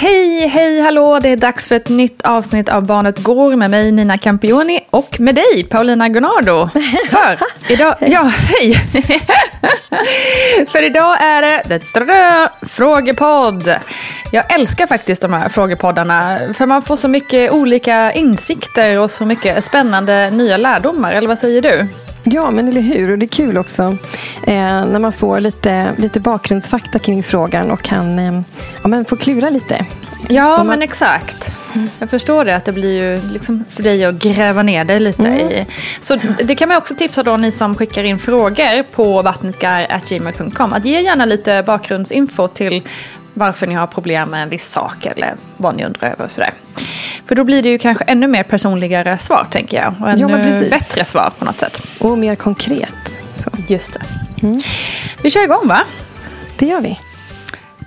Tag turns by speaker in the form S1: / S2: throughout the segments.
S1: Hej, hej, hallå! Det är dags för ett nytt avsnitt av Barnet Går med mig Nina Campioni och med dig Paulina Gonardo. För idag, ja, hej! för idag är det frågepodd. Jag älskar faktiskt de här frågepoddarna för man får så mycket olika insikter och så mycket spännande nya lärdomar, eller vad säger du?
S2: Ja, men eller hur? Och det är kul också eh, när man får lite, lite bakgrundsfakta kring frågan och kan eh, ja, men få klura lite.
S1: Ja, man... men exakt. Jag förstår det, att det blir ju liksom för dig att gräva ner dig lite mm. i. Så det kan man också tipsa då ni som skickar in frågor på vattnetgar.gmail.com. Att ge gärna lite bakgrundsinfo till varför ni har problem med en viss sak eller vad ni undrar över och sådär. För då blir det ju kanske ännu mer personligare svar tänker jag. Och ännu ja, bättre svar på något sätt.
S2: Och mer konkret. Så.
S1: Just det. Mm. Vi kör igång va?
S2: Det gör vi.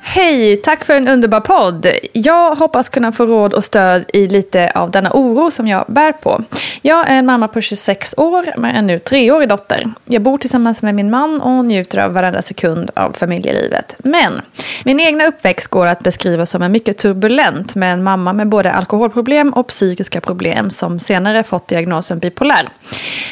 S1: Hej, tack för en underbar podd. Jag hoppas kunna få råd och stöd i lite av denna oro som jag bär på. Jag är en mamma på 26 år med en nu treårig dotter. Jag bor tillsammans med min man och njuter av varenda sekund av familjelivet. Men min egna uppväxt går att beskriva som en mycket turbulent med en mamma med både alkoholproblem och psykiska problem som senare fått diagnosen bipolär.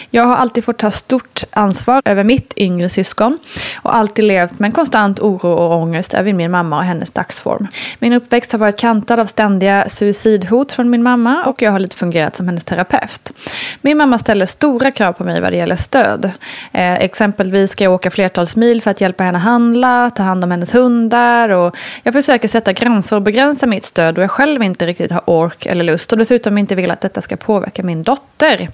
S1: Jag har alltid fått ta stort ansvar över mitt yngre syskon och alltid levt med en konstant oro och ångest över min mamma och hennes dagsform. Min uppväxt har varit kantad av ständiga suicidhot från min mamma och jag har lite fungerat som hennes terapeut. Min mamma ställer stora krav på mig vad det gäller stöd. Eh, exempelvis ska jag åka flertals mil för att hjälpa henne handla, ta hand om hennes hundar och jag försöker sätta gränser och begränsa mitt stöd och jag själv inte riktigt har ork eller lust och dessutom inte vill att detta ska påverka min dotter.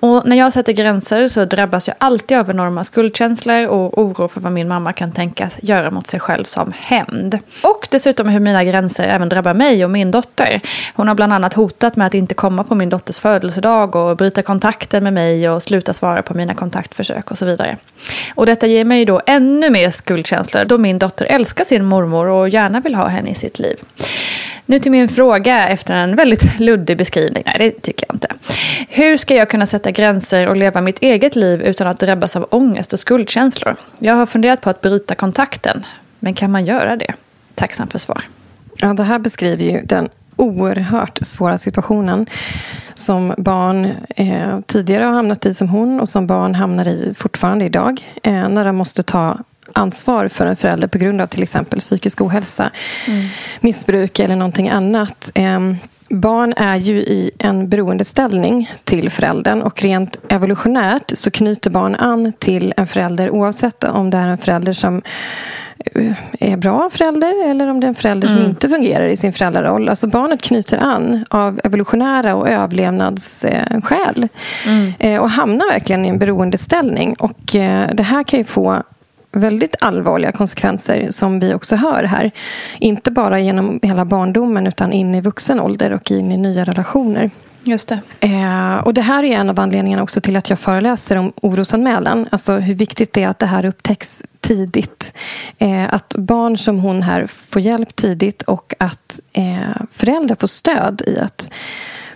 S1: Och när jag sätter gränser så drabbas jag alltid av enorma skuldkänslor och oro för vad min mamma kan tänkas göra mot sig själv som hämnd. Och dessutom hur mina gränser även drabbar mig och min dotter. Hon har bland annat hotat med att inte komma på min dotters födelsedag och bryta kontakten med mig och sluta svara på mina kontaktförsök och så vidare. Och detta ger mig då ännu mer skuldkänslor då min dotter älskar sin mormor och gärna vill ha henne i sitt liv. Nu till min fråga efter en väldigt luddig beskrivning. Nej, det tycker jag inte. Hur ska jag kunna sätta gränser och leva mitt eget liv utan att drabbas av ångest och skuldkänslor? Jag har funderat på att bryta kontakten. Men kan man göra det? Tacksam för svar.
S2: Ja, det här beskriver ju den oerhört svåra situationen som barn eh, tidigare har hamnat i som hon och som barn hamnar i fortfarande idag. Eh, när de måste ta ansvar för en förälder på grund av till exempel psykisk ohälsa, mm. missbruk eller någonting annat. Eh, Barn är ju i en beroendeställning till föräldern och rent evolutionärt så knyter barn an till en förälder oavsett om det är en förälder som är bra förälder eller om det är en förälder mm. som inte fungerar i sin föräldraroll. Alltså barnet knyter an av evolutionära och överlevnadsskäl mm. Eh, och hamnar verkligen i en beroendeställning. Och eh, det här kan ju få väldigt allvarliga konsekvenser som vi också hör här. Inte bara genom hela barndomen utan in i vuxen ålder och in i nya relationer.
S1: Just det.
S2: Eh, och det här är en av anledningarna också till att jag föreläser om orosanmälan. Alltså hur viktigt det är att det här upptäcks tidigt. Eh, att barn som hon här får hjälp tidigt och att eh, föräldrar får stöd i att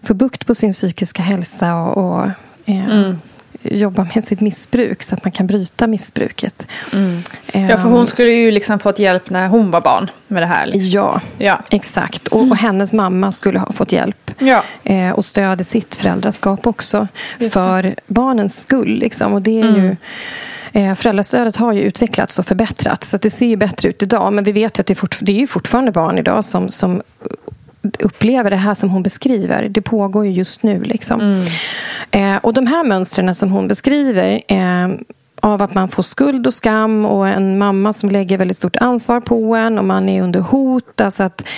S2: få bukt på sin psykiska hälsa och, och eh, mm jobba med sitt missbruk så att man kan bryta missbruket.
S1: Mm. Ja, för hon ehm. skulle ju liksom fått hjälp när hon var barn med det här.
S2: Ja, ja. exakt. Och, och hennes mamma skulle ha fått hjälp. Ja. Eh, och stöd i sitt föräldraskap också. för barnens skull. Liksom. Och det är mm. ju... Eh, föräldrastödet har ju utvecklats och förbättrats. Så det ser ju bättre ut idag. Men vi vet ju att det är, det är ju fortfarande barn idag som, som upplever det här som hon beskriver. Det pågår ju just nu. Liksom. Mm. Eh, och de här mönstren som hon beskriver eh, av att man får skuld och skam och en mamma som lägger väldigt stort ansvar på en och man är under hot. Alltså att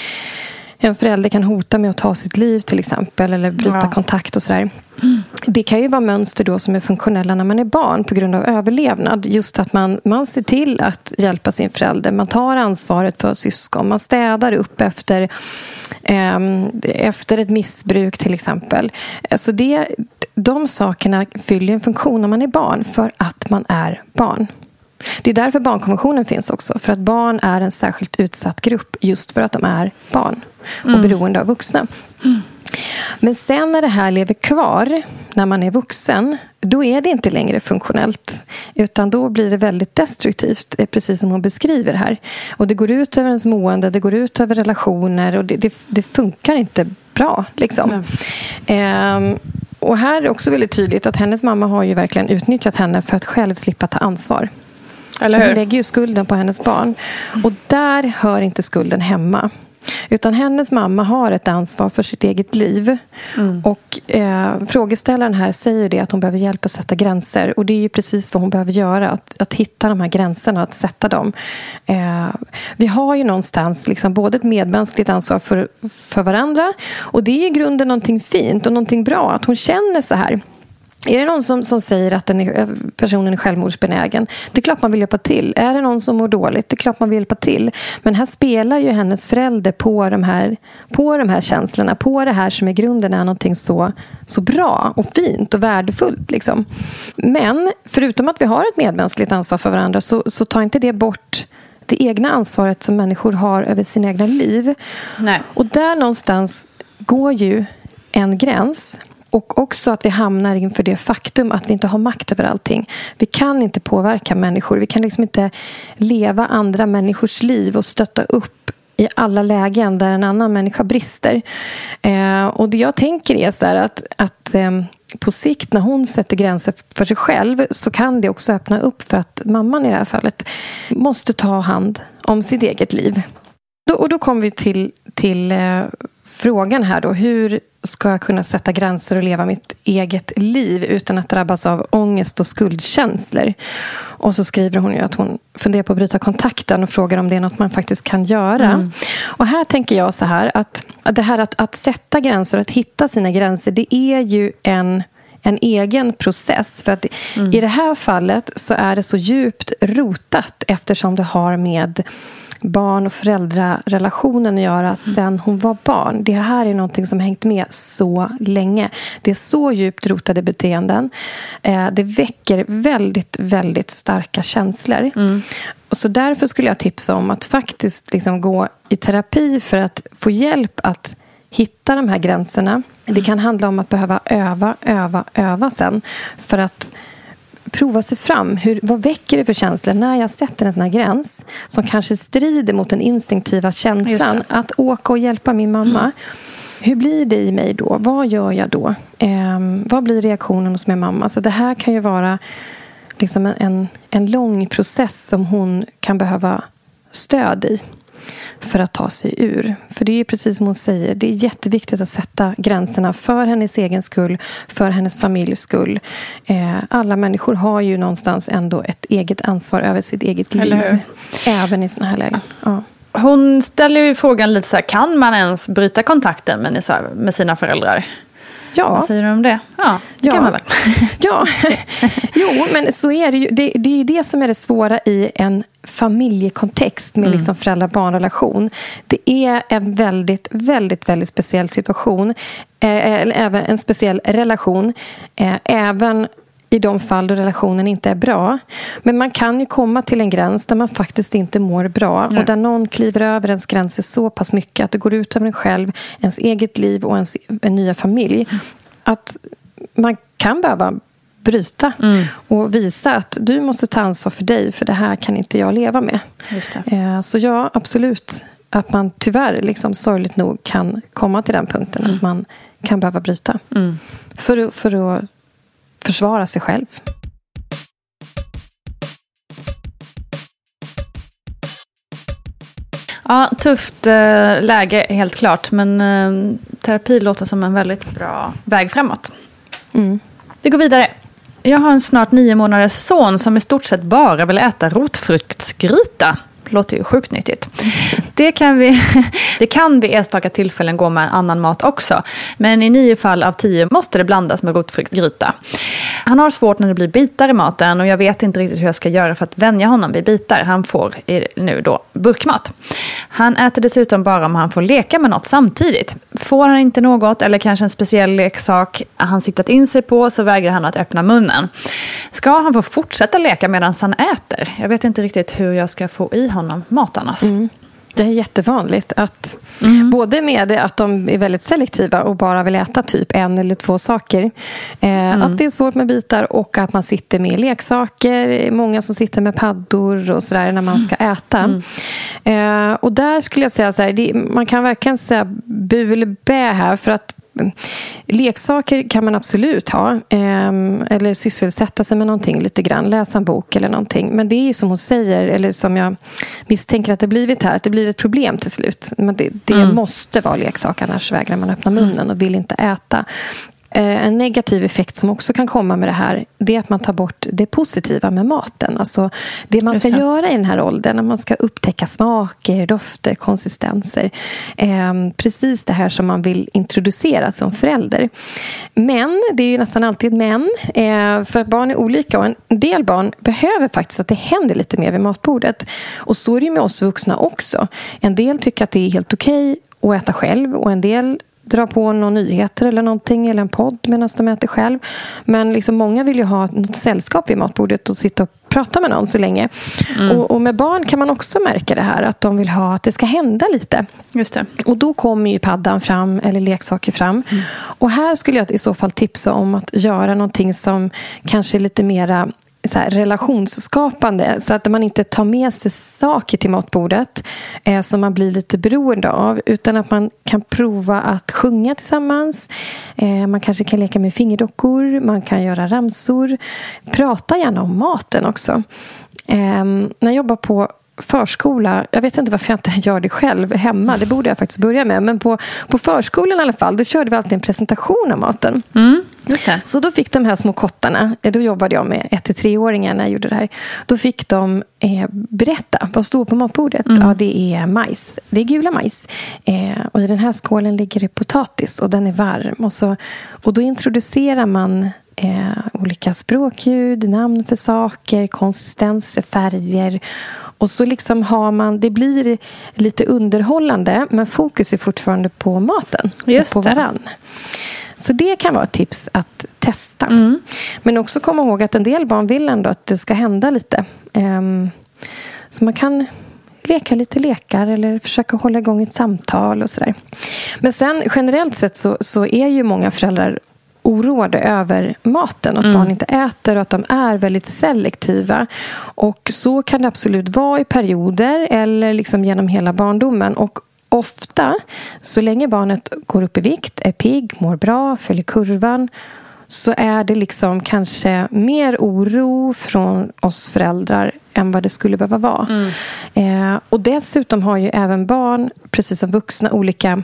S2: en förälder kan hota med att ta sitt liv till exempel eller bryta ja. kontakt och sådär. Mm. Det kan ju vara mönster då som är funktionella när man är barn på grund av överlevnad. Just att man, man ser till att hjälpa sin förälder. Man tar ansvaret för syskon. Man städar upp efter, eh, efter ett missbruk till exempel. Så det, de sakerna fyller en funktion när man är barn för att man är barn. Det är därför barnkonventionen finns också. För att barn är en särskilt utsatt grupp just för att de är barn och mm. beroende av vuxna. Mm. Men sen när det här lever kvar, när man är vuxen, då är det inte längre funktionellt. Utan då blir det väldigt destruktivt, eh, precis som hon beskriver här. Och det går ut över ens mående, det går ut över relationer och det, det, det funkar inte bra. Liksom. Mm. Ehm, och här är också väldigt tydligt att hennes mamma har ju verkligen utnyttjat henne för att själv slippa ta ansvar. Eller hur? Hon lägger ju skulden på hennes barn. Och där hör inte skulden hemma. Utan hennes mamma har ett ansvar för sitt eget liv. Mm. Och eh, Frågeställaren här säger det att hon behöver hjälp att sätta gränser. Och det är ju precis vad hon behöver göra. Att, att hitta de här gränserna, att sätta dem. Eh, vi har ju någonstans liksom både ett medmänskligt ansvar för, för varandra. Och det är i grunden någonting fint och någonting bra. Att hon känner så här. Är det någon som, som säger att den är, personen är självmordsbenägen? Det är klart man vill hjälpa till. Är det någon som mår dåligt? Det är klart man vill hjälpa till. Men här spelar ju hennes förälder på de här, på de här känslorna. På det här som i grunden är någonting så, så bra och fint och värdefullt. Liksom. Men förutom att vi har ett medmänskligt ansvar för varandra så, så tar inte det bort det egna ansvaret som människor har över sina egna liv. Nej. Och där någonstans går ju en gräns. Och också att vi hamnar inför det faktum att vi inte har makt över allting. Vi kan inte påverka människor. Vi kan liksom inte leva andra människors liv och stötta upp i alla lägen där en annan människa brister. Eh, och det jag tänker är så att, att eh, på sikt när hon sätter gränser för sig själv så kan det också öppna upp för att mamman i det här fallet måste ta hand om sitt eget liv. Då, och då kommer vi till, till eh, frågan här då. Hur ska jag kunna sätta gränser och leva mitt eget liv utan att drabbas av ångest och skuldkänslor? Och så skriver hon ju att hon funderar på att bryta kontakten och frågar om det är något man faktiskt kan göra. Mm. Och här tänker jag så här att det här att, att sätta gränser och att hitta sina gränser det är ju en en egen process. För att mm. I det här fallet så är det så djupt rotat eftersom det har med barn och föräldrarelationen att göra mm. sen hon var barn. Det här är någonting som hängt med så länge. Det är så djupt rotade beteenden. Eh, det väcker väldigt, väldigt starka känslor. Mm. så därför skulle jag tipsa om att faktiskt liksom gå i terapi för att få hjälp att hitta de här gränserna. Mm. Det kan handla om att behöva öva, öva, öva sen. För att prova sig fram. Hur, vad väcker det för känslor när jag sätter en sån här gräns som kanske strider mot den instinktiva känslan att åka och hjälpa min mamma? hur blir det i mig då? Vad gör jag då? Eh, vad blir reaktionen hos min mamma? Så det här kan ju vara liksom en, en lång process som hon kan behöva stöd i för att ta sig ur. För det är precis som hon säger, det är jätteviktigt att sätta gränserna för hennes egen skull, för hennes familjs skull. Eh, alla människor har ju någonstans ändå ett eget ansvar över sitt eget liv. Även i såna här lägen. Ja.
S1: Hon ställer ju frågan lite så här, kan man ens bryta kontakten med sina föräldrar?
S2: Ja.
S1: Vad säger du om det? Ja, det
S2: ja.
S1: kan man väl.
S2: ja, jo, men så är det ju. Det, det är det som är det svåra i en familjekontext med mm. liksom föräldrar-barnrelation. Det är en väldigt, väldigt, väldigt speciell situation. Eh, även en speciell relation. Eh, även i de fall då relationen inte är bra. Men man kan ju komma till en gräns där man faktiskt inte mår bra Nej. och där någon kliver över ens gränser så pass mycket att det går ut över en själv, ens eget liv och ens en nya familj. Att man kan behöva bryta mm. och visa att du måste ta ansvar för dig för det här kan inte jag leva med. Eh, så ja, absolut att man tyvärr, liksom, sorgligt nog, kan komma till den punkten mm. att man kan behöva bryta. Mm. För, för att försvara sig själv.
S1: Ja, tufft äh, läge helt klart. Men äh, terapi låter som en väldigt bra väg framåt. Mm. Vi går vidare. Jag har en snart nio månaders son som i stort sett bara vill äta rotfruktsgryta låter ju sjukt nyttigt. Det kan, vi, det kan vid enstaka tillfällen gå med annan mat också. Men i nio fall av tio måste det blandas med rotfruktsgryta. Han har svårt när det blir bitar i maten och jag vet inte riktigt hur jag ska göra för att vänja honom vid bitar. Han får nu då burkmat. Han äter dessutom bara om han får leka med något samtidigt. Får han inte något eller kanske en speciell leksak han siktat in sig på så vägrar han att öppna munnen. Ska han få fortsätta leka medan han äter? Jag vet inte riktigt hur jag ska få i honom mat annars. Mm.
S2: Det är jättevanligt. Att, mm. Både med att de är väldigt selektiva och bara vill äta typ en eller två saker. Eh, mm. Att det är svårt med bitar och att man sitter med leksaker. Många som sitter med paddor och sådär när man ska äta. Mm. Eh, och där skulle jag säga så här, det, man kan verkligen säga bu eller bä här. För att leksaker kan man absolut ha. Ehm, eller sysselsätta sig med någonting lite grann. Läsa en bok eller någonting. Men det är som hon säger, eller som jag misstänker att det blivit här, att det blir ett problem till slut. Men det, det mm. måste vara leksak, annars vägrar man öppna munnen och vill inte äta. Eh, en negativ effekt som också kan komma med det här det är att man tar bort det positiva med maten. Alltså det man ska göra i den här åldern, när man ska upptäcka smaker, dofter, konsistenser. Eh, precis det här som man vill introducera som förälder. Men, det är ju nästan alltid män, eh, för barn är olika och en del barn behöver faktiskt att det händer lite mer vid matbordet. Och så är det ju med oss vuxna också. En del tycker att det är helt okej okay att äta själv och en del dra på några nyheter eller någonting eller en podd medan de äter själv. Men liksom många vill ju ha något sällskap vid matbordet och sitta och prata med någon så länge. Mm. Och, och, med barn kan man också märka det här att de vill ha att det ska hända lite.
S1: Just det.
S2: Och då kommer ju paddan fram eller leksaker fram. Mm. Och här skulle jag i så fall tipsa om att göra någonting som kanske är lite mera så här, relationsskapande. Så att man inte tar med sig saker till matbordet eh, som man blir lite beroende av. Utan att man kan prova att sjunga tillsammans. Eh, man kanske kan leka med fingerdockor. Man kan göra ramsor. Prata gärna om maten också. Eh, när jag jobbar på förskola, jag vet inte varför jag inte gör det själv hemma, det borde jag faktiskt börja med. Men på, på förskolan i alla fall, då körde vi alltid en presentation av maten.
S1: Mm,
S2: Så då fick de här små kottarna, eh, då jobbade jag med 1-3-åringar när jag gjorde det här. Då fick de eh, berätta, vad står på matbordet? Mm. Ja, det är majs. Det är gula majs. Eh, och i den här skålen ligger det potatis och den är varm. Och, så, och då introducerar man eh, olika språkljud, namn för saker, konsistenser, färger och så liksom har man, det blir lite underhållande men fokus är fortfarande på maten
S1: Just
S2: och på varann. Så det kan vara ett tips att testa. Mm. Men också komma ihåg att en del barn vill ändå att det ska hända lite. Um, så man kan leka lite lekar eller försöka hålla igång ett samtal och sådär. Men sen generellt sett så, så är ju många föräldrar oroade över maten. Att mm. barn inte äter och att de är väldigt selektiva. Och Så kan det absolut vara i perioder eller liksom genom hela barndomen. Och ofta, så länge barnet går upp i vikt, är pigg, mår bra, följer kurvan så är det liksom kanske mer oro från oss föräldrar än vad det skulle behöva vara. Mm. Eh, och dessutom har ju även barn, precis som vuxna, olika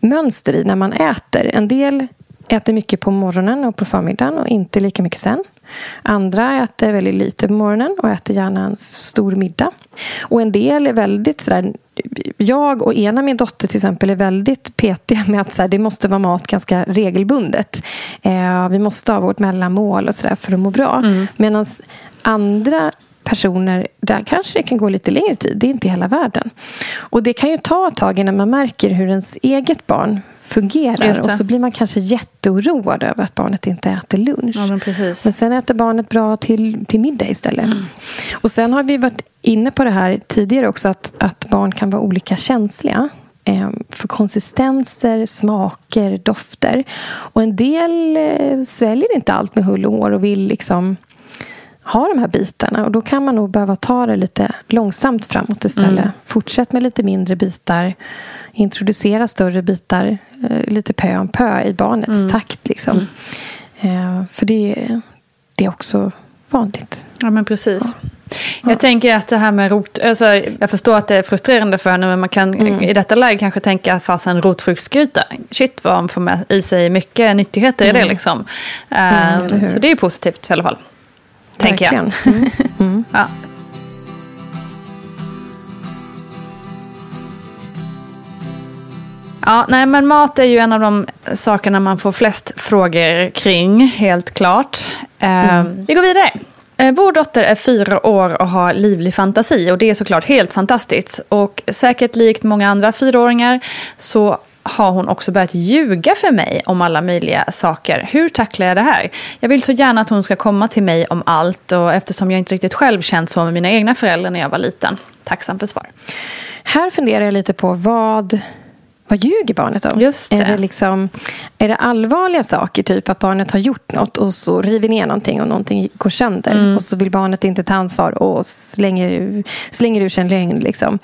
S2: mönster i när man äter. En del äter mycket på morgonen och på förmiddagen och inte lika mycket sen. Andra äter väldigt lite på morgonen och äter gärna en stor middag. Och en del är väldigt sådär... Jag och ena min dotter till exempel är väldigt petiga med att så det måste vara mat ganska regelbundet. Eh, vi måste ha vårt mellanmål och sådär för att må bra. Mm. Medan andra personer, där kanske det kan gå lite längre tid. Det är inte hela världen. Och det kan ju ta ett tag innan man märker hur ens eget barn fungerar. Och så blir man kanske jätteoroad över att barnet inte äter lunch.
S1: Ja, men,
S2: men, sen äter barnet bra till, till middag istället. Mm. Och sen har vi varit inne på det här tidigare också. Att, att barn kan vara olika känsliga eh, för konsistenser, smaker, dofter. Och en del eh, sväljer inte allt med hull och hår och vill liksom ha de här bitarna. Och Då kan man nog behöva ta det lite långsamt framåt istället. Mm. Fortsätt med lite mindre bitar. Introducera större bitar eh, lite pö om pö i barnets mm. takt. Liksom. Mm. Eh, för det, det är också vanligt.
S1: Ja, men precis. Ja. Jag tänker att det här med rot... Alltså, jag förstår att det är frustrerande för henne, men man kan mm. i detta läge kanske tänka fasen rotfruktsgryta. Shit vad man får med i sig mycket nyttigheter mm. i det. Liksom. Uh, så det är positivt i alla fall tänker jag. Mm. Mm. ja. Ja, nej, men mat är ju en av de sakerna man får flest frågor kring, helt klart. Eh, mm. Vi går vidare. Eh, vår dotter är fyra år och har livlig fantasi och det är såklart helt fantastiskt. Och säkert likt många andra fyraåringar så har hon också börjat ljuga för mig om alla möjliga saker. Hur tacklar jag det här? Jag vill så gärna att hon ska komma till mig om allt och eftersom jag inte riktigt själv känt så med mina egna föräldrar när jag var liten. Tacksam för svar.
S2: Här funderar jag lite på vad vad ljuger barnet om?
S1: Just det.
S2: Är, det liksom, är det allvarliga saker, typ att barnet har gjort något och så river ner någonting och någonting går sönder mm. och så vill barnet inte ta ansvar och slänger, slänger ur sig en lögn? Liksom.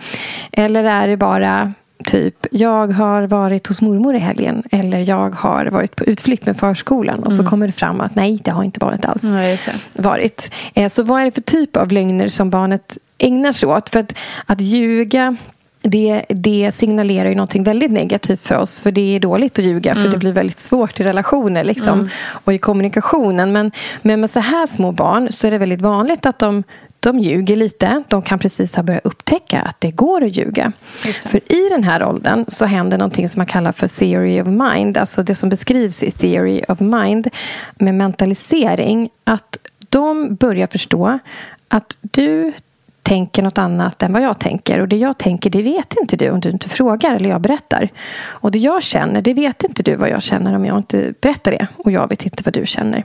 S2: Eller är det bara Typ, jag har varit hos mormor i helgen. Eller jag har varit på utflykt med förskolan. Och så mm. kommer det fram att nej, det har inte barnet alls
S1: ja,
S2: varit. Eh, så vad är det för typ av lögner som barnet ägnar sig åt? För att, att ljuga det, det signalerar ju någonting väldigt negativt för oss. För det är dåligt att ljuga. För mm. det blir väldigt svårt i relationer liksom, mm. och i kommunikationen. Men, men med så här små barn så är det väldigt vanligt att de de ljuger lite. De kan precis ha börjat upptäcka att det går att ljuga. För i den här åldern så händer någonting som man kallar för theory of mind. Alltså det som beskrivs i theory of mind med mentalisering. Att de börjar förstå att du tänker något annat än vad jag tänker. Och det jag tänker, det vet inte du om du inte frågar eller jag berättar. Och det jag känner, det vet inte du vad jag känner om jag inte berättar det. Och jag vet inte vad du känner.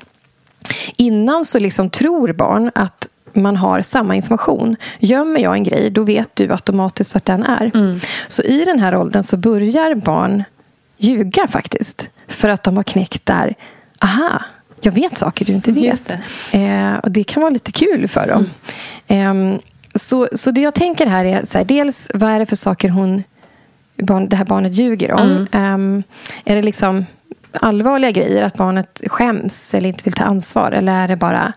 S2: Innan så liksom tror barn att man har samma information. Gömmer jag en grej, då vet du automatiskt vart den är. Mm. Så i den här åldern så börjar barn ljuga faktiskt. För att de har knäckt där, aha, jag vet saker du inte vet. Det. Eh, och det kan vara lite kul för dem. Mm. Eh, så, så det jag tänker här är, så här, dels vad är det för saker hon, barn, det här barnet ljuger om? Mm. Eh, är det liksom allvarliga grejer, att barnet skäms eller inte vill ta ansvar? Eller är det bara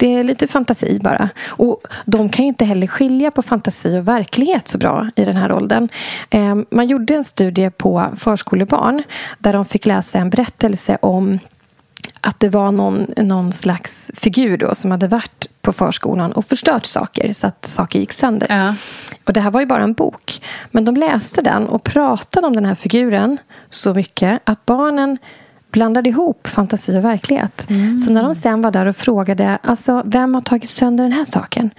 S2: det är lite fantasi bara. Och De kan ju inte heller skilja på fantasi och verklighet så bra i den här åldern. Ehm, man gjorde en studie på förskolebarn där de fick läsa en berättelse om att det var någon, någon slags figur då som hade varit på förskolan och förstört saker så att saker gick sönder. Ja. Och Det här var ju bara en bok. Men de läste den och pratade om den här figuren så mycket att barnen blandade ihop fantasi och verklighet. Mm. Så när de sen var där och frågade alltså, vem har tagit sönder den här saken?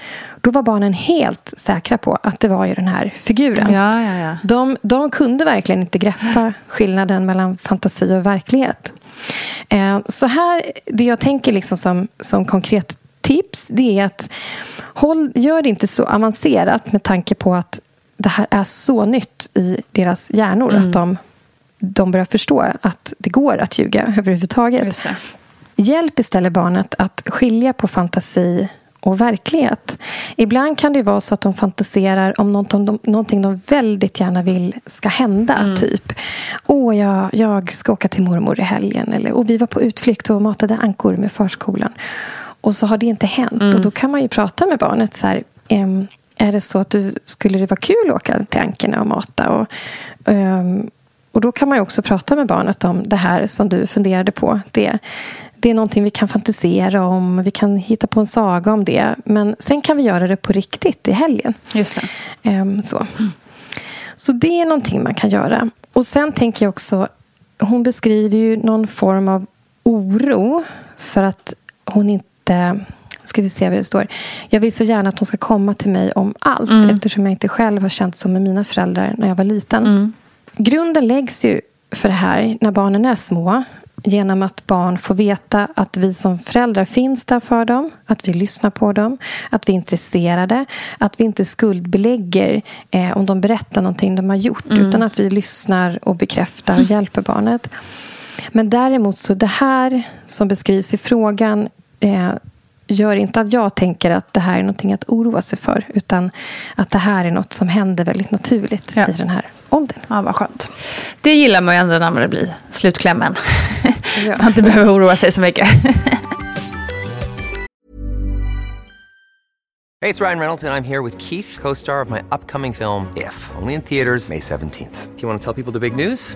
S2: Då var barnen helt säkra på att det var ju den här figuren.
S1: Ja, ja, ja.
S2: De, de kunde verkligen inte greppa skillnaden mellan fantasi och verklighet. Eh, så här, det jag tänker liksom som, som konkret tips det är att håll, gör det inte så avancerat med tanke på att det här är så nytt i deras hjärnor. Mm. Att de de börjar förstå att det går att ljuga överhuvudtaget. Hjälp istället barnet att skilja på fantasi och verklighet. Ibland kan det vara så att de fantiserar om någonting de, någonting de väldigt gärna vill ska hända. Mm. Typ, åh, jag, jag ska åka till mormor i helgen. Eller, och vi var på utflykt och matade ankor med förskolan. Och så har det inte hänt. Mm. Och då kan man ju prata med barnet. så här, ehm, är det så att du skulle det vara kul att åka till ankorna och mata? Och, um, och då kan man också prata med barnet om det här som du funderade på. Det, det är någonting vi kan fantisera om. Vi kan hitta på en saga om det. Men sen kan vi göra det på riktigt i helgen.
S1: Just det.
S2: Um, så. så det är någonting man kan göra. Och sen tänker jag också... Hon beskriver ju någon form av oro för att hon inte... Ska vi se vad det står. Jag vill så gärna att hon ska komma till mig om allt mm. eftersom jag inte själv har känt så med mina föräldrar när jag var liten. Mm. Grunden läggs ju för det här när barnen är små genom att barn får veta att vi som föräldrar finns där för dem, att vi lyssnar på dem, att vi är intresserade, att vi inte skuldbelägger eh, om de berättar någonting de har gjort, mm. utan att vi lyssnar och bekräftar och hjälper barnet. Men däremot så det här som beskrivs i frågan eh, gör inte att jag tänker att det här är någonting att oroa sig för utan att det här är något som händer väldigt naturligt ja. i den här åldern.
S1: Ja, vad skönt. Det gillar man ju ändå när det blir slutklämmen. Ja. man inte behöver oroa sig så mycket.
S3: Hej, det är Ryan Reynolds och jag är här med Keith, co-star of my upcoming film If, only in theaters May 17th. Do you want to tell people the big news?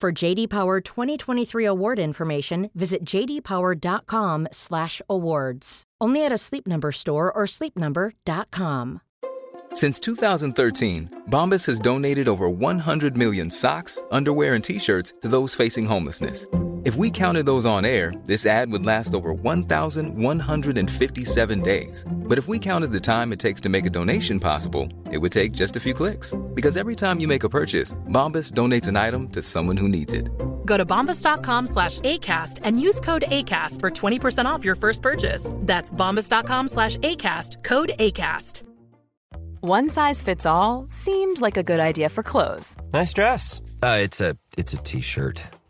S4: For JD Power 2023 award information, visit jdpower.com/awards. Only at a Sleep Number store or sleepnumber.com.
S5: Since 2013, Bombas has donated over 100 million socks, underwear, and t-shirts to those facing homelessness. If we counted those on air, this ad would last over 1,157 days. But if we counted the time it takes to make a donation possible, it would take just a few clicks. Because every time you make a purchase, Bombas donates an item to someone who needs it.
S6: Go to bombas.com slash ACAST and use code ACAST for 20% off your first purchase. That's bombas.com slash ACAST, code ACAST.
S7: One size fits all seemed like a good idea for clothes.
S8: Nice dress. Uh, it's a it's a t-shirt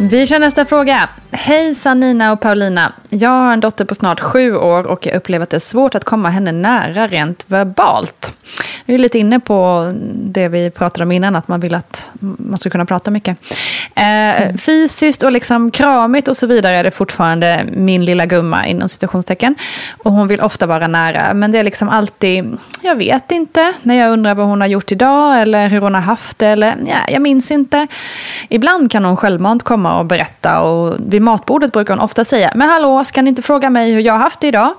S1: Vi kör nästa fråga. Hej Sanina och Paulina. Jag har en dotter på snart sju år och jag upplever att det är svårt att komma henne nära rent verbalt. Vi är lite inne på det vi pratade om innan, att man vill att man ska kunna prata mycket. Eh, mm. Fysiskt och liksom kramigt och så vidare är det fortfarande min lilla gumma inom citationstecken. Och hon vill ofta vara nära, men det är liksom alltid, jag vet inte, när jag undrar vad hon har gjort idag eller hur hon har haft det, eller ja, jag minns inte. Ibland kan hon självmant komma och berätta och vid matbordet brukar hon ofta säga, men hallå, ska ni inte fråga mig hur jag har haft det idag?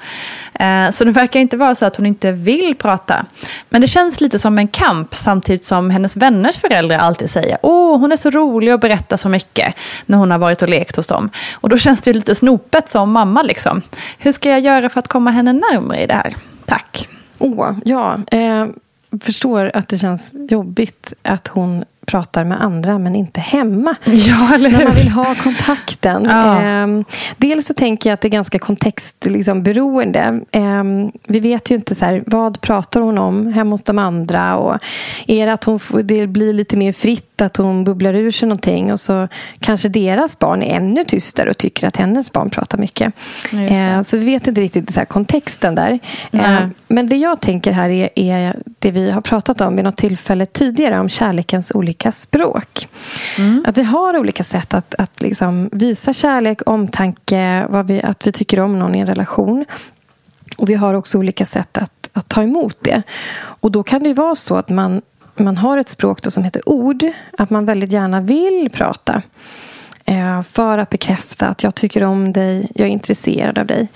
S1: Eh, så det verkar inte vara så att hon inte vill prata. Men det känns lite som en kamp samtidigt som hennes vänners föräldrar alltid säger, åh hon är så rolig och berättar så mycket när hon har varit och lekt hos dem. Och då känns det ju lite snopet som mamma liksom. Hur ska jag göra för att komma henne närmare i det här? Tack.
S2: Åh, oh, ja. Eh, förstår att det känns jobbigt att hon pratar med andra men inte hemma.
S1: Ja, eller hur?
S2: När man vill ha kontakten. Ja. Eh, dels så tänker jag att det är ganska kontextberoende. Liksom, eh, vi vet ju inte så här, vad pratar hon om hemma hos de andra. Och är det att hon det blir lite mer fritt, att hon bubblar ur sig någonting och så kanske deras barn är ännu tystare och tycker att hennes barn pratar mycket. Eh, så vi vet inte riktigt så här, kontexten där. Ehm, men det jag tänker här är, är det vi har pratat om vid något tillfälle tidigare om kärlekens olika olika språk. Mm. Att vi har olika sätt att, att liksom visa kärlek, omtanke, vad vi, att vi tycker om någon i en relation. Och vi har också olika sätt att, att ta emot det. Och då kan det vara så att man, man har ett språk som heter ord. Att man väldigt gärna vill prata eh, för att bekräfta att jag tycker om dig, jag är intresserad av dig.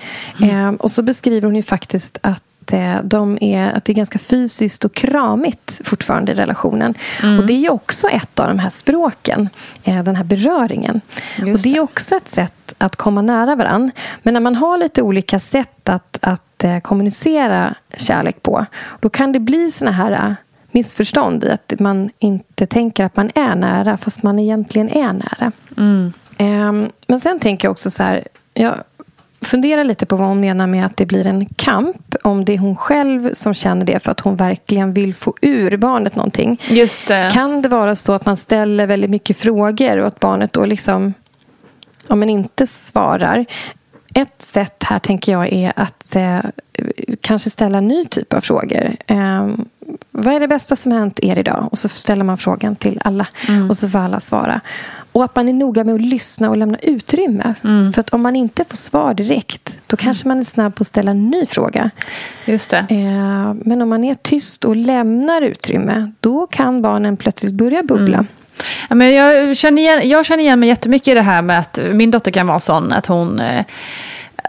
S2: Mm. Eh, och så beskriver hon ju faktiskt att eh, de är, att det är ganska fysiskt och kramigt fortfarande i relationen. Mm. Och Det är också ett av de här språken, eh, den här beröringen. Just och Det är också ett sätt att komma nära varandra. Men när man har lite olika sätt att, att eh, kommunicera kärlek på då kan det bli såna här missförstånd i att man inte tänker att man är nära fast man egentligen är nära. Mm. Um, men sen tänker jag också så här... Jag fundera lite på vad hon menar med att det blir en kamp. Om det är hon själv som känner det för att hon verkligen vill få ur barnet någonting.
S1: Just det.
S2: Kan det vara så att man ställer väldigt mycket frågor och att barnet då liksom ja, men inte svarar? Ett sätt här tänker jag är att eh, kanske ställa en ny typ av frågor. Eh, vad är det bästa som hänt er idag? Och så ställer man frågan till alla. Mm. Och så får alla svara. Och att man är noga med att lyssna och lämna utrymme. Mm. För att om man inte får svar direkt, då kanske man är snabb på att ställa en ny fråga.
S1: Just det.
S2: Eh, men om man är tyst och lämnar utrymme, då kan barnen plötsligt börja bubbla. Mm.
S1: Ja, men jag, känner igen, jag känner igen mig jättemycket i det här med att min dotter kan vara sån att hon eh,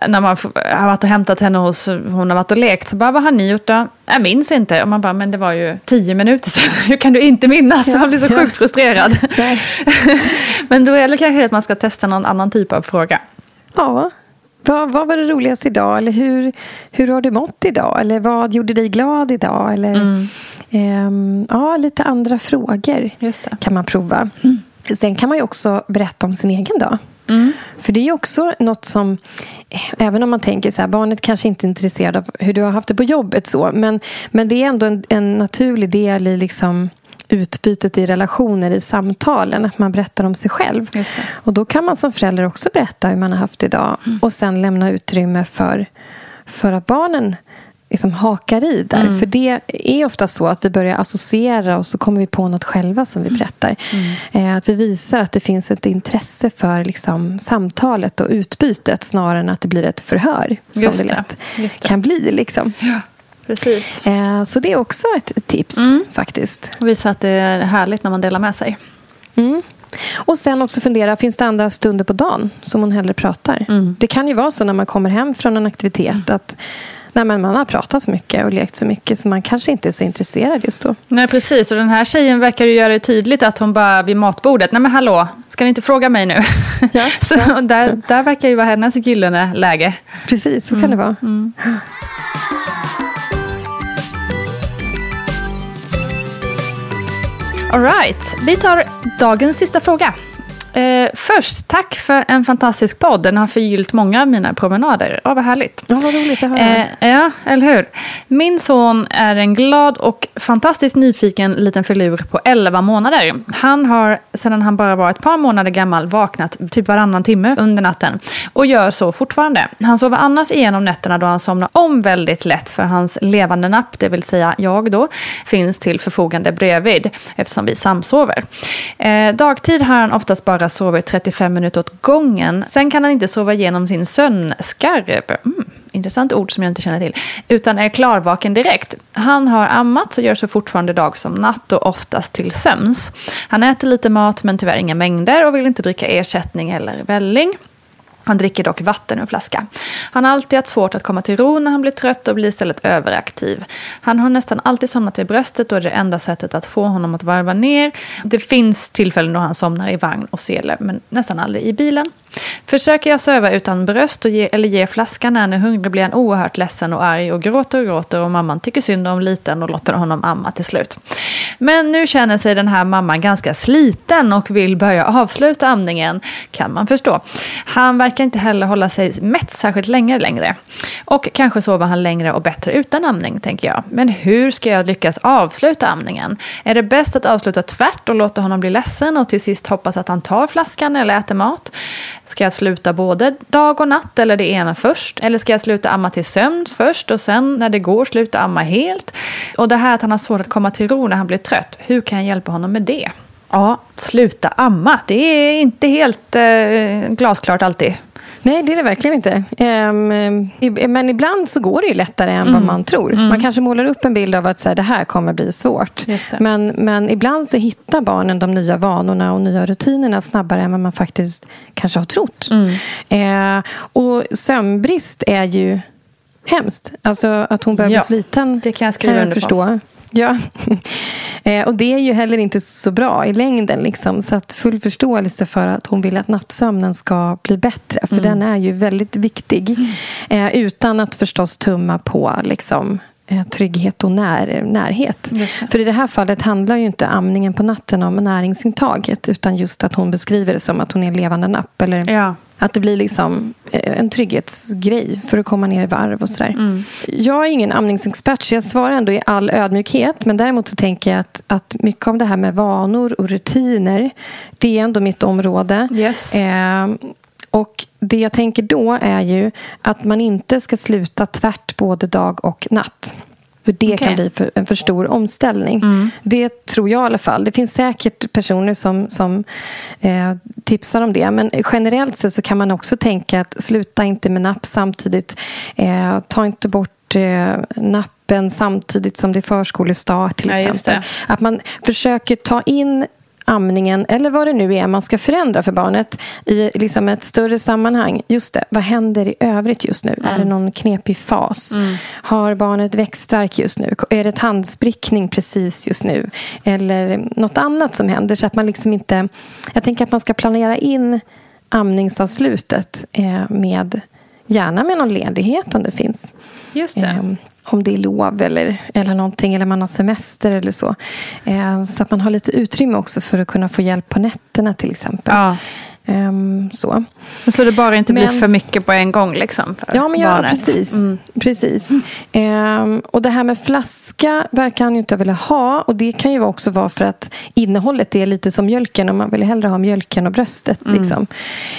S1: när man har varit och hämtat henne hos, hon har varit och lekt, så bara, vad har ni gjort då? Jag minns inte. Och man bara, men det var ju tio minuter sedan, hur kan du inte minnas? Ja, man blir så ja. sjukt frustrerad. men då är det kanske att man ska testa någon annan typ av fråga.
S2: Ja, vad, vad var det roligaste idag? Eller hur, hur har du mått idag? Eller vad gjorde dig glad idag? Eller, mm. um, ja, lite andra frågor kan man prova. Mm. Sen kan man ju också berätta om sin egen dag. Mm. För det är också något som, även om man tänker så här, barnet kanske inte är intresserad av hur du har haft det på jobbet så, men, men det är ändå en, en naturlig del i liksom utbytet i relationer, i samtalen, att man berättar om sig själv. Och då kan man som förälder också berätta hur man har haft det idag mm. och sen lämna utrymme för, för att barnen liksom hakar i där. Mm. För det är ofta så att vi börjar associera och så kommer vi på något själva som vi mm. berättar. Mm. Eh, att vi visar att det finns ett intresse för liksom, samtalet och utbytet snarare än att det blir ett förhör. Just som det lätt det. kan bli. Liksom.
S1: Ja. Precis.
S2: Eh, så det är också ett tips mm. faktiskt.
S1: Och visa att det är härligt när man delar med sig.
S2: Mm. Och sen också fundera, finns det andra stunder på dagen som hon hellre pratar? Mm. Det kan ju vara så när man kommer hem från en aktivitet att Nej, men man har pratat så mycket och lekt så mycket så man kanske inte är så intresserad just då.
S1: Nej, precis. Och den här tjejen verkar ju göra det tydligt att hon bara vid matbordet, nej men hallå, ska ni inte fråga mig nu? Ja, så ja. Där, där verkar ju vara hennes gyllene läge.
S2: Precis, så mm. kan det vara. Mm.
S1: All right, vi tar dagens sista fråga. Eh, först, tack för en fantastisk podd. Den har förgyllt många av mina promenader. Ja, vad härligt.
S2: Ja, vad roligt att höra.
S1: Eh, ja, eller hur. Min son är en glad och fantastiskt nyfiken liten filur på 11 månader. Han har sedan han bara var ett par månader gammal vaknat typ varannan timme under natten. Och gör så fortfarande. Han sover annars igenom nätterna då han somnar om väldigt lätt för hans levande napp, det vill säga jag då, finns till förfogande bredvid eftersom vi samsover. Eh, dagtid har han oftast bara bara sover 35 minuter åt gången. Sen kan han inte sova igenom sin sömnskarv. Mm, intressant ord som jag inte känner till. Utan är klarvaken direkt. Han har ammat och gör så fortfarande dag som natt och oftast till sömns. Han äter lite mat men tyvärr inga mängder och vill inte dricka ersättning eller välling. Han dricker dock vatten ur flaska. Han har alltid haft svårt att komma till ro när han blir trött och blir istället överaktiv. Han har nästan alltid somnat i bröstet och är det enda sättet att få honom att varva ner. Det finns tillfällen då han somnar i vagn och sele, men nästan aldrig i bilen. Försöker jag söva utan bröst och ge, eller ge flaskan när han är hungrig blir han oerhört ledsen och arg och gråter och gråter och mamman tycker synd om liten och låter honom amma till slut. Men nu känner sig den här mamman ganska sliten och vill börja avsluta amningen, kan man förstå. Han verkar inte heller hålla sig mätt särskilt länge längre. Och kanske sover han längre och bättre utan amning, tänker jag. Men hur ska jag lyckas avsluta amningen? Är det bäst att avsluta tvärt och låta honom bli ledsen och till sist hoppas att han tar flaskan eller äter mat? Ska jag sluta både dag och natt eller det ena först? Eller ska jag sluta amma till sömns först och sen när det går sluta amma helt? Och det här att han har svårt att komma till ro när han blir trött, hur kan jag hjälpa honom med det? Ja, sluta amma. Det är inte helt eh, glasklart alltid.
S2: Nej, det är det verkligen inte. Um, men ibland så går det ju lättare än mm. vad man tror. Mm. Man kanske målar upp en bild av att så här, det här kommer bli svårt. Men, men ibland så hittar barnen de nya vanorna och nya rutinerna snabbare än vad man faktiskt kanske har trott. Mm. Uh, och sömnbrist är ju hemskt. Alltså att hon börjar ja, bli sliten
S1: det kan jag, skriva kan jag
S2: förstå. Ja, eh, och det är ju heller inte så bra i längden. Liksom. Så att full förståelse för att hon vill att nattsömnen ska bli bättre. För mm. den är ju väldigt viktig. Mm. utan att förstås tumma på liksom, eh, trygghet och när, närhet. För i det här fallet handlar ju inte amningen på natten om näringsintaget. Utan just att hon beskriver det som att hon är en levande napp. Eller ja. Att det blir liksom eh, en trygghetsgrej för att komma ner i varv och sådär. Mm. Jag är ingen amningsexpert så jag svarar ändå i all ödmjukhet. Men däremot så tänker jag att, att mycket av det här med vanor och rutiner det är ändå mitt område.
S1: Yes.
S2: Eh, och det jag tänker då är ju att man inte ska sluta tvärt både dag och natt. För det okay. kan bli för, en för stor omställning. Mm. Det tror jag i alla fall. Det finns säkert personer som, som eh, tipsar om det. Men generellt sett så kan man också tänka att sluta inte med napp samtidigt. Eh, ta inte bort eh, nappen samtidigt som det är förskolestart till ja, exempel. Att man försöker ta in amningen eller vad det nu är man ska förändra för barnet i liksom ett större sammanhang. Just det, vad händer i övrigt just nu? Mm. Är det någon knepig fas? Mm. Har barnet växtverk just nu? Är det tandsprickning precis just nu? Eller något annat som händer så att man liksom inte... Jag tänker att man ska planera in amningsavslutet eh, med Gärna med någon ledighet om det finns.
S1: Just det.
S2: Om det är lov eller, eller någonting, eller man har semester eller så. Eh, så att man har lite utrymme också för att kunna få hjälp på nätterna till exempel. Ja. Um, så.
S1: så det bara inte men, blir för mycket på en gång? Liksom,
S2: ja, men ja, precis. Mm. precis. Um, och det här med flaska verkar han ju inte vilja ha. Och Det kan ju också vara för att innehållet är lite som mjölken och man vill hellre ha mjölken och bröstet. Mm. Liksom.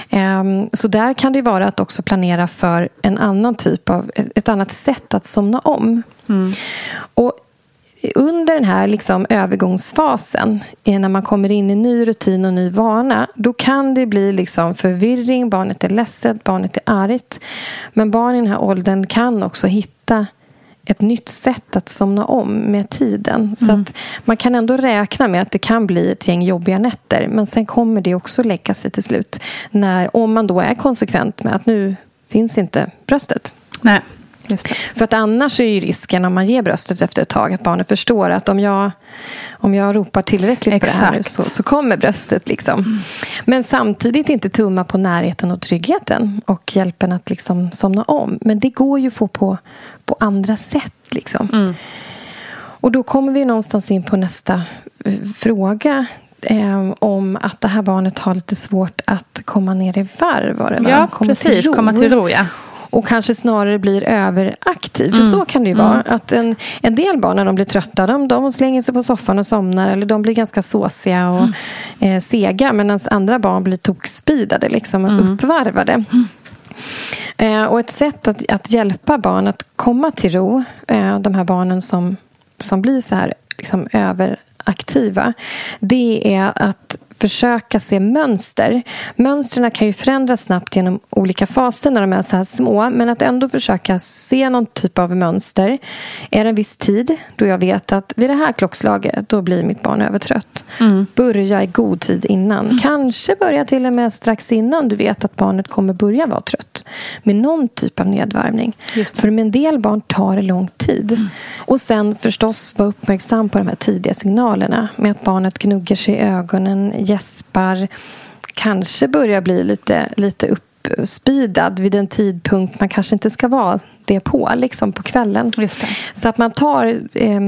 S2: Um, så där kan det vara att också planera för en annan typ av, ett annat sätt att somna om. Mm. Och under den här liksom övergångsfasen, när man kommer in i ny rutin och ny vana, då kan det bli liksom förvirring, barnet är ledset, barnet är argt. Men barn i den här åldern kan också hitta ett nytt sätt att somna om med tiden. Så mm. att man kan ändå räkna med att det kan bli ett gäng jobbiga nätter. Men sen kommer det också lägga sig till slut. När, om man då är konsekvent med att nu finns inte bröstet.
S1: Nej.
S2: För att annars är ju risken om man ger bröstet efter ett tag att barnet förstår att om jag, om jag ropar tillräckligt Exakt. på det här nu så, så kommer bröstet. Liksom. Mm. Men samtidigt inte tumma på närheten och tryggheten och hjälpen att liksom somna om. Men det går ju att få på, på andra sätt. Liksom. Mm. Och då kommer vi någonstans in på nästa eh, fråga eh, om att det här barnet har lite svårt att komma ner i varv. Var det,
S1: Ja, komma precis. Till komma till ro. Ja
S2: och kanske snarare blir överaktiv. För mm. så kan det ju vara. Mm. Att en, en del barn när de blir trötta de, de slänger sig på soffan och somnar eller de blir ganska såsiga och mm. eh, sega medan andra barn blir tokspidade, liksom, mm. uppvarvade. Eh, och ett sätt att, att hjälpa barn att komma till ro, eh, de här barnen som, som blir så här liksom, över aktiva det är att försöka se mönster. Mönstren kan ju förändras snabbt genom olika faser när de är så här små. Men att ändå försöka se någon typ av mönster. Är det en viss tid då jag vet att vid det här klockslaget då blir mitt barn övertrött. Mm. Börja i god tid innan. Mm. Kanske börja till och med strax innan du vet att barnet kommer börja vara trött. Med någon typ av nedvärmning. För med en del barn tar det lång tid. Mm. Och sen förstås vara uppmärksam på de här tidiga signalerna. Med att barnet gnuggar sig i ögonen gäspar, kanske börjar bli lite, lite uppspidad vid en tidpunkt man kanske inte ska vara det på, liksom på kvällen. Så att man tar, eh,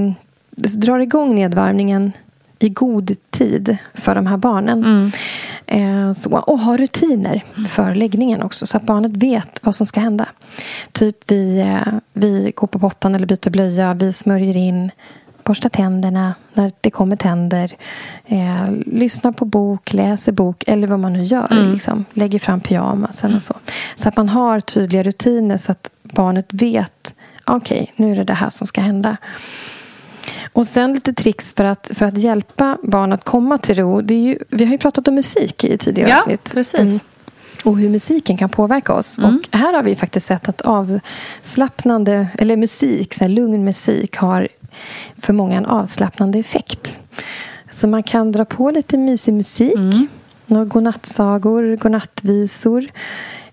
S2: drar igång nedvarvningen i god tid för de här barnen. Mm. Eh, så, och ha rutiner för läggningen också så att barnet vet vad som ska hända. Typ vi, eh, vi går på pottan eller byter blöja, vi smörjer in borsta tänderna när det kommer tänder. Eh, lyssnar på bok, läser bok eller vad man nu gör. Mm. Liksom. Lägger fram pyjamasen mm. och så. Så att man har tydliga rutiner så att barnet vet okej, okay, nu är det det här som ska hända. Och sen lite tricks för att, för att hjälpa barn att komma till ro. Det är ju, vi har ju pratat om musik i tidigare
S1: ja,
S2: avsnitt.
S1: Precis. Mm.
S2: Och hur musiken kan påverka oss. Mm. Och här har vi faktiskt sett att avslappnande, eller musik, så lugn musik har för många en avslappnande effekt. Så man kan dra på lite mysig musik. Mm. Några godnattsagor, godnattvisor.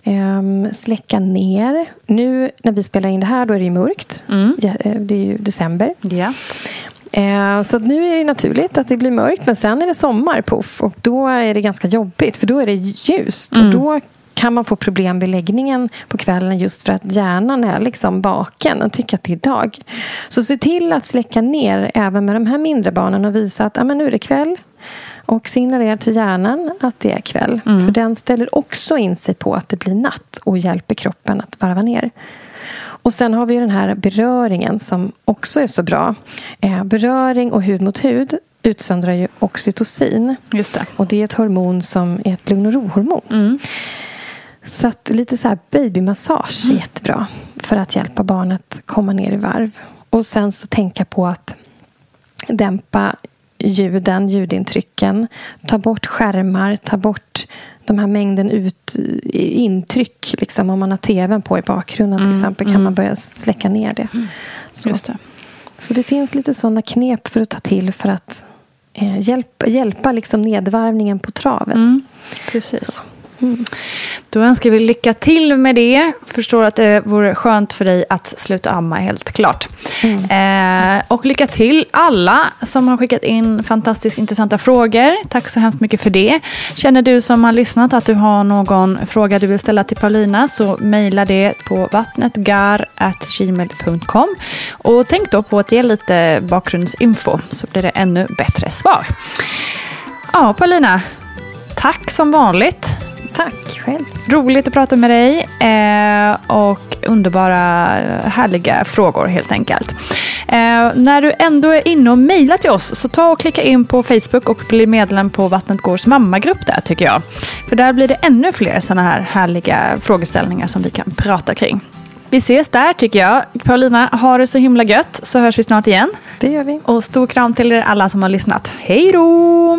S2: Um, släcka ner. Nu när vi spelar in det här då är det mörkt. Mm. Ja, eh, det är ju december.
S1: Yeah.
S2: Uh, så nu är det naturligt att det blir mörkt. Men sen är det sommar, puff. Och då är det ganska jobbigt. För då är det ljust. Mm. Och då kan man få problem vid läggningen på kvällen just för att hjärnan är liksom vaken och tycker att det är dag. Så se till att släcka ner även med de här mindre barnen och visa att ah, men nu är det kväll. Och signalera till hjärnan att det är kväll. Mm. För den ställer också in sig på att det blir natt och hjälper kroppen att varva ner. Och sen har vi den här beröringen som också är så bra. Eh, beröring och hud mot hud utsöndrar ju oxytocin.
S1: Just det.
S2: Och det är ett hormon som är ett lugn och ro-hormon. Mm. Så att lite så här babymassage är mm. jättebra för att hjälpa barnet komma ner i varv. Och sen så tänka på att dämpa ljuden, ljudintrycken. Ta bort skärmar, ta bort de här mängden ut, intryck. Liksom, om man har tvn på i bakgrunden till mm, exempel kan mm. man börja släcka ner det. Mm. Så.
S1: Det.
S2: Så det finns lite sådana knep för att ta till för att eh, hjälpa, hjälpa liksom nedvarvningen på traven.
S1: Mm, precis. Så. Då önskar vi lycka till med det. Förstår att det vore skönt för dig att sluta amma, helt klart. Mm. Eh, och lycka till alla som har skickat in fantastiskt intressanta frågor. Tack så hemskt mycket för det. Känner du som har lyssnat att du har någon fråga du vill ställa till Paulina så mejla det på vattnetgar.gmail.com. Och tänk då på att ge lite bakgrundsinfo så blir det ännu bättre svar. Ja, Paulina. Tack som vanligt.
S2: Tack själv.
S1: Roligt att prata med dig eh, och underbara, härliga frågor helt enkelt. Eh, när du ändå är inne och mejlar till oss så ta och klicka in på Facebook och bli medlem på Vattnet Gårds mammagrupp där tycker jag. För där blir det ännu fler sådana här härliga frågeställningar som vi kan prata kring. Vi ses där tycker jag. Paulina, ha det så himla gött så hörs vi snart igen.
S2: Det gör vi.
S1: Och stor kram till er alla som har lyssnat. Hej då!